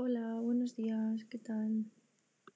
Hola, buenos días, ¿qué tal?